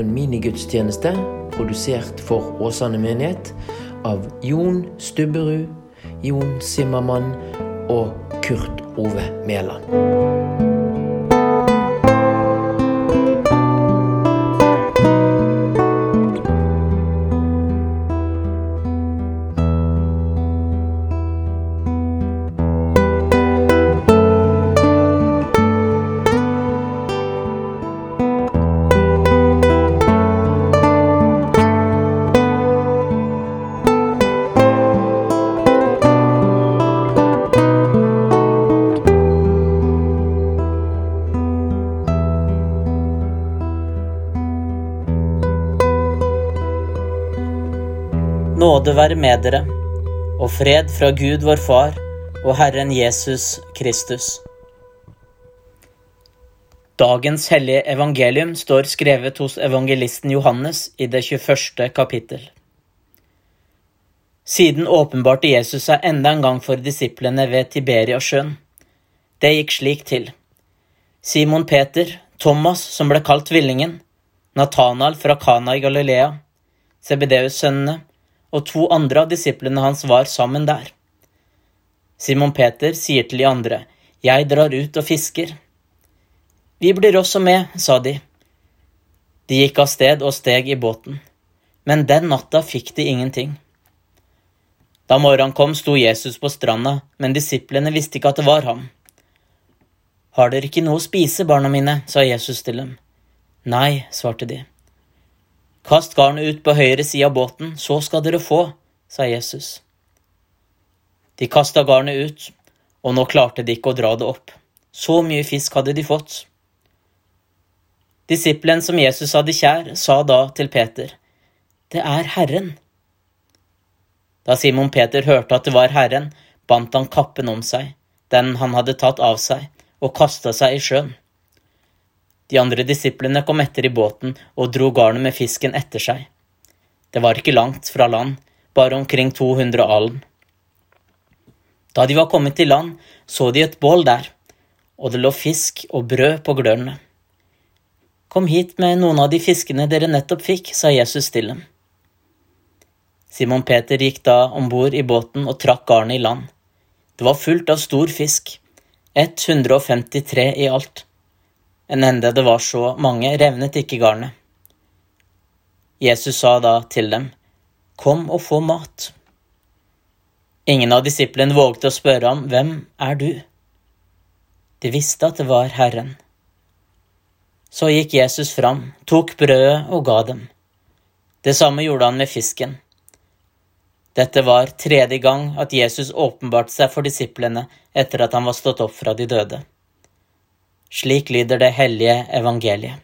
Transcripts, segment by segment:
en minigudstjeneste produsert for Åsane menighet av Jon Stubberud, Jon Simmermann og Kurt Ove Mæland. Nåde være med dere, og fred fra Gud vår Far og Herren Jesus Kristus. Dagens hellige evangelium står skrevet hos evangelisten Johannes i det 21. kapittel. Siden åpenbarte Jesus seg enda en gang for disiplene ved Tiberiasjøen. Det gikk slik til. Simon Peter, Thomas som ble kalt Tvillingen, Natanael fra Kana i Galilea, Sebedeus-sønnene, og to andre av disiplene hans var sammen der. Simon Peter sier til de andre, Jeg drar ut og fisker. Vi blir også med, sa de. De gikk av sted og steg i båten, men den natta fikk de ingenting. Da morgenen kom, sto Jesus på stranda, men disiplene visste ikke at det var ham. Har dere ikke noe å spise, barna mine? sa Jesus til dem. Nei, svarte de. Kast garnet ut på høyre side av båten, så skal dere få, sa Jesus. De kasta garnet ut, og nå klarte de ikke å dra det opp. Så mye fisk hadde de fått. Disippelen som Jesus hadde kjær, sa da til Peter, Det er Herren. Da Simon Peter hørte at det var Herren, bandt han kappen om seg, den han hadde tatt av seg, og kasta seg i sjøen. De andre disiplene kom etter i båten og dro garnet med fisken etter seg. Det var ikke langt fra land, bare omkring 200 alen. Da de var kommet til land, så de et bål der, og det lå fisk og brød på glørne. Kom hit med noen av de fiskene dere nettopp fikk, sa Jesus til dem. Simon Peter gikk da om bord i båten og trakk garnet i land. Det var fullt av stor fisk, 153 i alt enn enda det var så mange, revnet ikke garnet. Jesus sa da til dem, Kom og få mat. Ingen av disiplene vågte å spørre ham, Hvem er du? De visste at det var Herren. Så gikk Jesus fram, tok brødet og ga dem. Det samme gjorde han med fisken. Dette var tredje gang at Jesus åpenbarte seg for disiplene etter at han var stått opp fra de døde. Slik lyder det hellige evangeliet.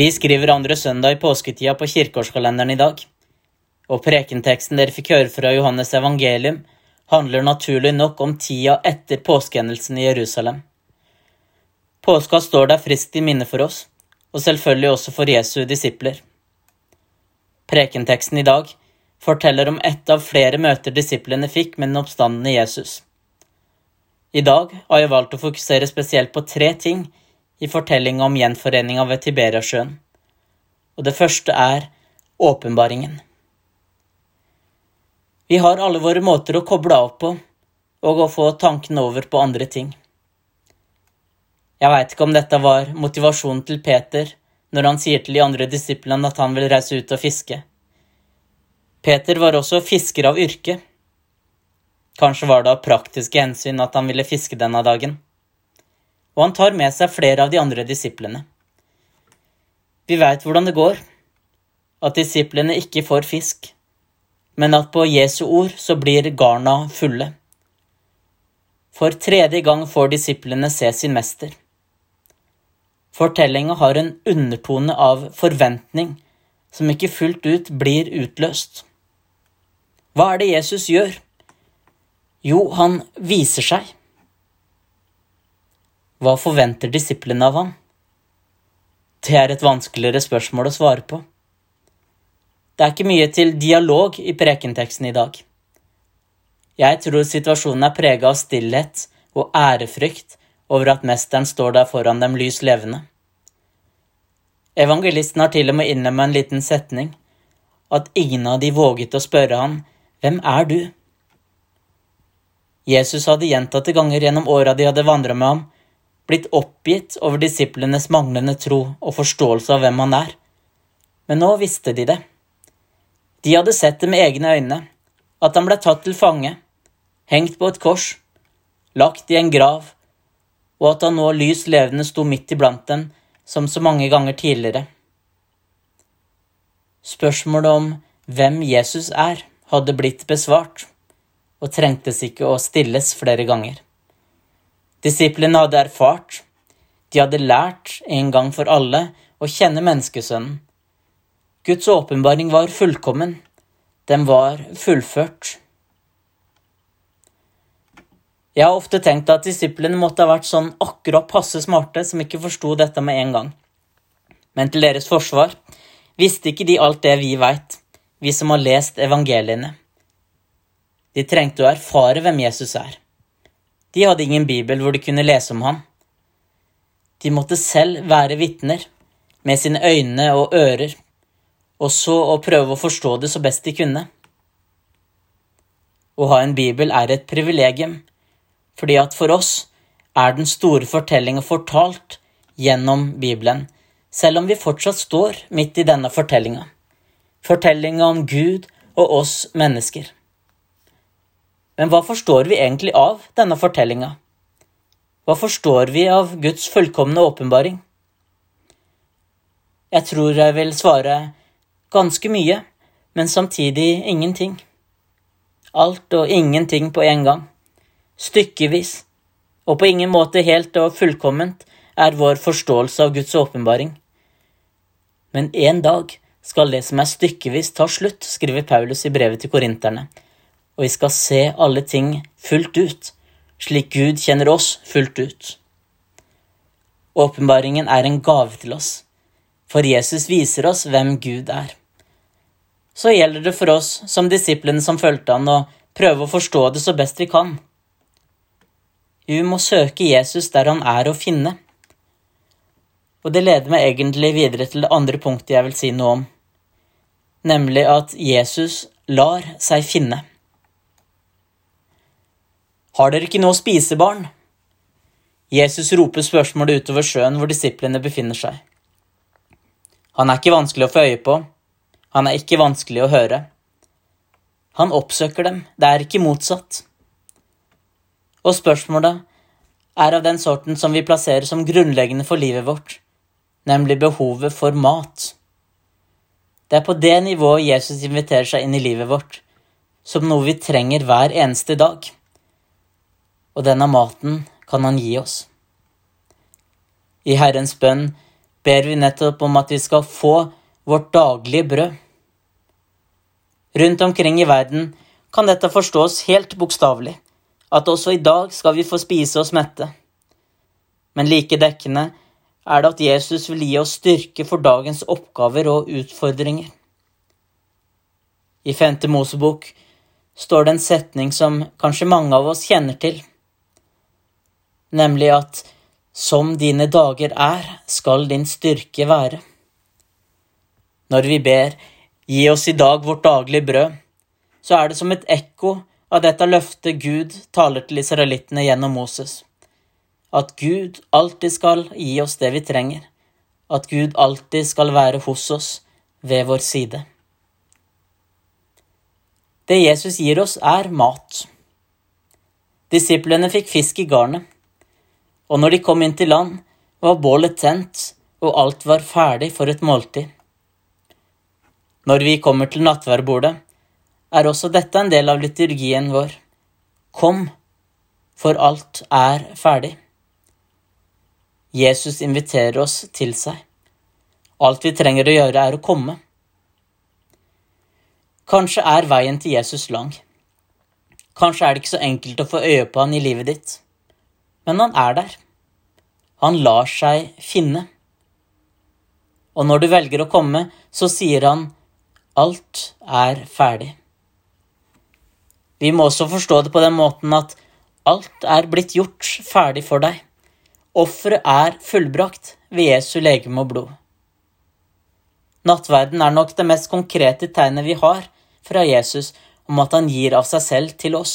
Vi skriver andre søndag i påsketida på kirkeårskalenderen i dag, og prekenteksten dere fikk høre fra Johannes evangelium, handler naturlig nok om tida etter påskehendelsen i Jerusalem. Påska står der friskt i minne for oss, og selvfølgelig også for Jesu disipler. Prekenteksten i dag forteller om ett av flere møter disiplene fikk med den oppstandende Jesus. I dag har jeg valgt å fokusere spesielt på tre ting i fortellinga om gjenforeninga ved Tiberiasjøen, og det første er åpenbaringen. Vi har alle våre måter å koble av på og å få tankene over på andre ting. Jeg veit ikke om dette var motivasjonen til Peter når han sier til de andre disiplene at han vil reise ut og fiske. Peter var også fisker av yrke. Kanskje var det av praktiske hensyn at han ville fiske denne dagen og han tar med seg flere av de andre disiplene. Vi veit hvordan det går. at disiplene ikke får fisk, men at på Jesu ord så blir garna fulle. For tredje gang får disiplene se sin mester. Fortellinga har en undertone av forventning som ikke fullt ut blir utløst. Hva er det Jesus gjør? Jo, han viser seg. Hva forventer disiplene av ham? Det er et vanskeligere spørsmål å svare på. Det er ikke mye til dialog i prekenteksten i dag. Jeg tror situasjonen er prega av stillhet og ærefrykt over at mesteren står der foran dem lys levende. Evangelisten har til og med inne en liten setning, at ingen av de våget å spørre ham, Hvem er du? Jesus hadde gjentatte ganger gjennom åra de hadde vandra med ham, blitt oppgitt over disiplenes manglende tro og forståelse av hvem han er. Men nå visste de det. De hadde sett det med egne øyne, at han ble tatt til fange, hengt på et kors, lagt i en grav, og at han nå lys levende sto midt iblant dem, som så mange ganger tidligere. Spørsmålet om hvem Jesus er, hadde blitt besvart, og trengtes ikke å stilles flere ganger. Disiplene hadde erfart, de hadde lært en gang for alle å kjenne menneskesønnen. Guds åpenbaring var fullkommen, den var fullført. Jeg har ofte tenkt at disiplene måtte ha vært sånn akkurat passe smarte som ikke forsto dette med en gang. Men til deres forsvar visste ikke de alt det vi veit, vi som har lest evangeliene. De trengte å erfare hvem Jesus er. De hadde ingen bibel hvor de kunne lese om ham. De måtte selv være vitner, med sine øyne og ører, og så å prøve å forstå det så best de kunne. Å ha en bibel er et privilegium, fordi at for oss er den store fortellinga fortalt gjennom Bibelen, selv om vi fortsatt står midt i denne fortellinga fortellinga om Gud og oss mennesker. Men hva forstår vi egentlig av denne fortellinga? Hva forstår vi av Guds fullkomne åpenbaring? Jeg tror jeg vil svare ganske mye, men samtidig ingenting. Alt og ingenting på en gang. Stykkevis. Og på ingen måte helt og fullkomment er vår forståelse av Guds åpenbaring. Men en dag skal det som er stykkevis, ta slutt, skriver Paulus i brevet til korinterne, og vi skal se alle ting fullt ut, slik Gud kjenner oss fullt ut. Åpenbaringen er en gave til oss, for Jesus viser oss hvem Gud er. Så gjelder det for oss, som disiplene som fulgte han, å prøve å forstå det så best vi kan. Vi må søke Jesus der han er å finne. Og det leder meg egentlig videre til det andre punktet jeg vil si noe om, nemlig at Jesus lar seg finne. Har dere ikke noe å spise, barn? Jesus roper spørsmålet utover sjøen hvor disiplene befinner seg. Han er ikke vanskelig å få øye på, han er ikke vanskelig å høre. Han oppsøker dem, det er ikke motsatt. Og spørsmålet er av den sorten som vi plasserer som grunnleggende for livet vårt nemlig behovet for mat. Det er på det nivået Jesus inviterer seg inn i livet vårt, som noe vi trenger hver eneste dag. Og denne maten kan han gi oss. I Herrens bønn ber vi nettopp om at vi skal få vårt daglige brød. Rundt omkring i verden kan dette forstås helt bokstavelig, at også i dag skal vi få spise oss mette. Men like dekkende er det at Jesus vil gi oss styrke for dagens oppgaver og utfordringer. I Femte Mosebok står det en setning som kanskje mange av oss kjenner til, nemlig at som dine dager er, skal din styrke være. Når vi ber Gi oss i dag vårt daglige brød, så er det som et ekko av dette løftet Gud taler til israelittene gjennom Moses at Gud alltid skal gi oss det vi trenger, at Gud alltid skal være hos oss ved vår side. Det Jesus gir oss, er mat. Disiplene fikk fisk i garnet, og når de kom inn til land, var bålet tent, og alt var ferdig for et måltid. Når vi kommer til nattverdbordet, er også dette en del av liturgien vår. Kom, for alt er ferdig. Jesus inviterer oss til seg. Alt vi trenger å gjøre, er å komme. Kanskje er veien til Jesus lang. Kanskje er det ikke så enkelt å få øye på han i livet ditt. Men han er der. Han lar seg finne. Og når du velger å komme, så sier han alt er ferdig. Vi må også forstå det på den måten at alt er blitt gjort ferdig for deg. Offeret er fullbrakt ved Jesu legeme og blod. Nattverden er nok det mest konkrete tegnet vi har fra Jesus om at han gir av seg selv til oss.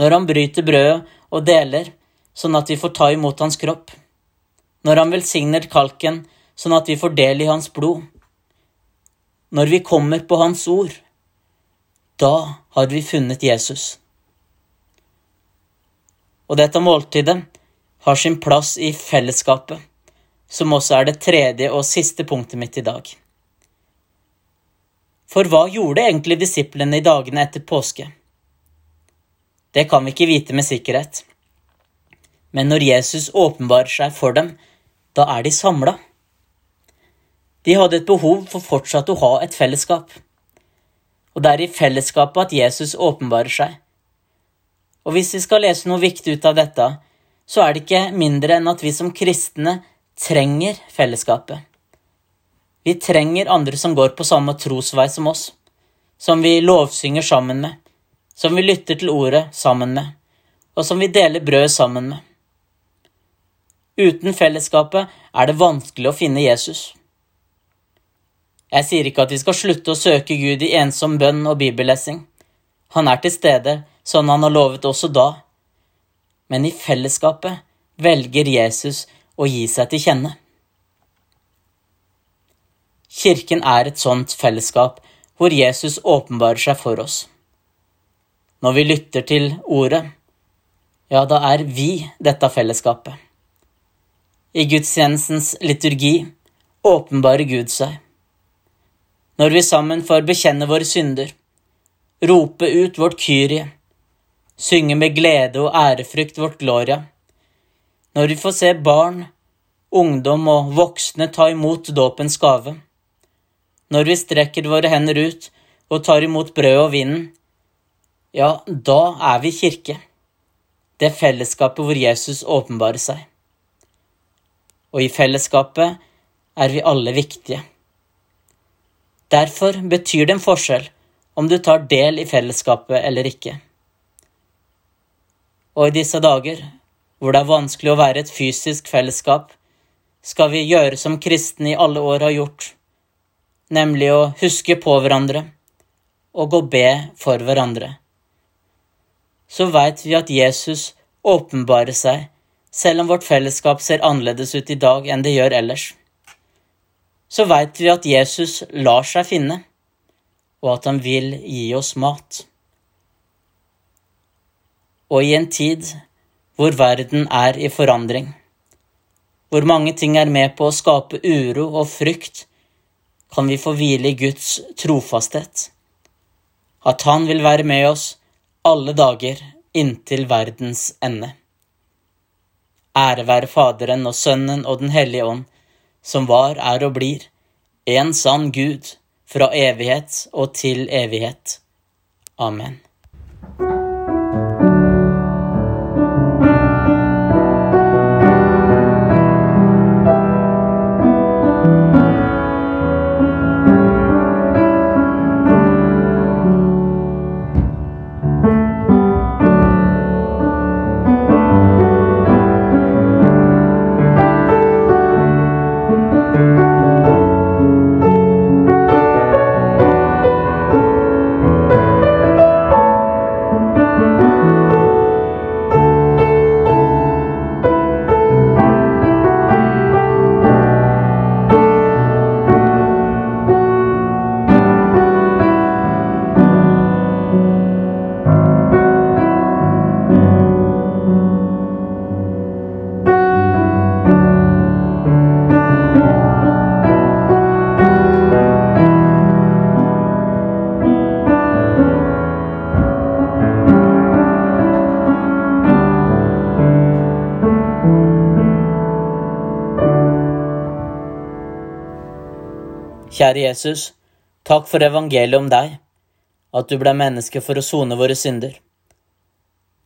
Når han bryter brødet og deler, sånn at vi får ta imot hans kropp. Når han velsigner kalken, sånn at vi får del i hans blod. Når vi kommer på hans ord, da har vi funnet Jesus. Og dette måltidet har sin plass i fellesskapet, som også er det tredje og siste punktet mitt i dag. For hva gjorde egentlig disiplene i dagene etter påske? Det kan vi ikke vite med sikkerhet. Men når Jesus åpenbarer seg for dem, da er de samla. De hadde et behov for fortsatt å ha et fellesskap. Og det er i fellesskapet at Jesus åpenbarer seg. Og hvis vi skal lese noe viktig ut av dette, så er det ikke mindre enn at vi som kristne trenger fellesskapet. Vi trenger andre som går på samme trosvei som oss, som vi lovsynger sammen med, som vi lytter til ordet sammen med, og som vi deler brød sammen med. Uten fellesskapet er det vanskelig å finne Jesus. Jeg sier ikke at vi skal slutte å søke Gud i ensom bønn og bibellesing. Han er til stede, sånn han har lovet også da. Men i fellesskapet velger Jesus å gi seg til kjenne. Kirken er et sånt fellesskap hvor Jesus åpenbarer seg for oss. Når vi lytter til Ordet, ja, da er vi dette fellesskapet. I gudstjenestens liturgi åpenbarer Gud seg. Når vi sammen får bekjenne våre synder, rope ut vårt Kyrie, synge med glede og ærefrykt vårt Gloria, når vi får se barn, ungdom og voksne ta imot dåpens gave, når vi strekker våre hender ut og tar imot brødet og vinden, ja, da er vi kirke, det fellesskapet hvor Jesus åpenbarer seg. Og i fellesskapet er vi alle viktige. Derfor betyr det en forskjell om du tar del i fellesskapet eller ikke. Og i disse dager, hvor det er vanskelig å være et fysisk fellesskap, skal vi gjøre som kristne i alle år har gjort, nemlig å huske på hverandre og gå be for hverandre. Så veit vi at Jesus åpenbarer seg, selv om vårt fellesskap ser annerledes ut i dag enn det gjør ellers. Så veit vi at Jesus lar seg finne, og at han vil gi oss mat. Og i en tid hvor verden er i forandring, hvor mange ting er med på å skape uro og frykt, kan vi få hvile i Guds trofasthet, at Han vil være med oss alle dager inntil verdens ende. Ære være Faderen og Sønnen og Den hellige ånd, som var, er og blir, en sann Gud, fra evighet og til evighet. Amen. Kjære Jesus, takk for evangeliet om deg, at du ble menneske for å sone våre synder.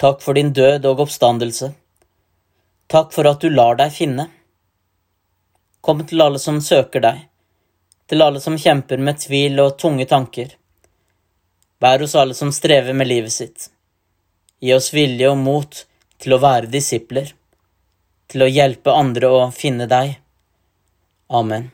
Takk for din død og oppstandelse. Takk for at du lar deg finne. Kom til alle som søker deg, til alle som kjemper med tvil og tunge tanker. Vær hos alle som strever med livet sitt. Gi oss vilje og mot til å være disipler, til å hjelpe andre å finne deg. Amen.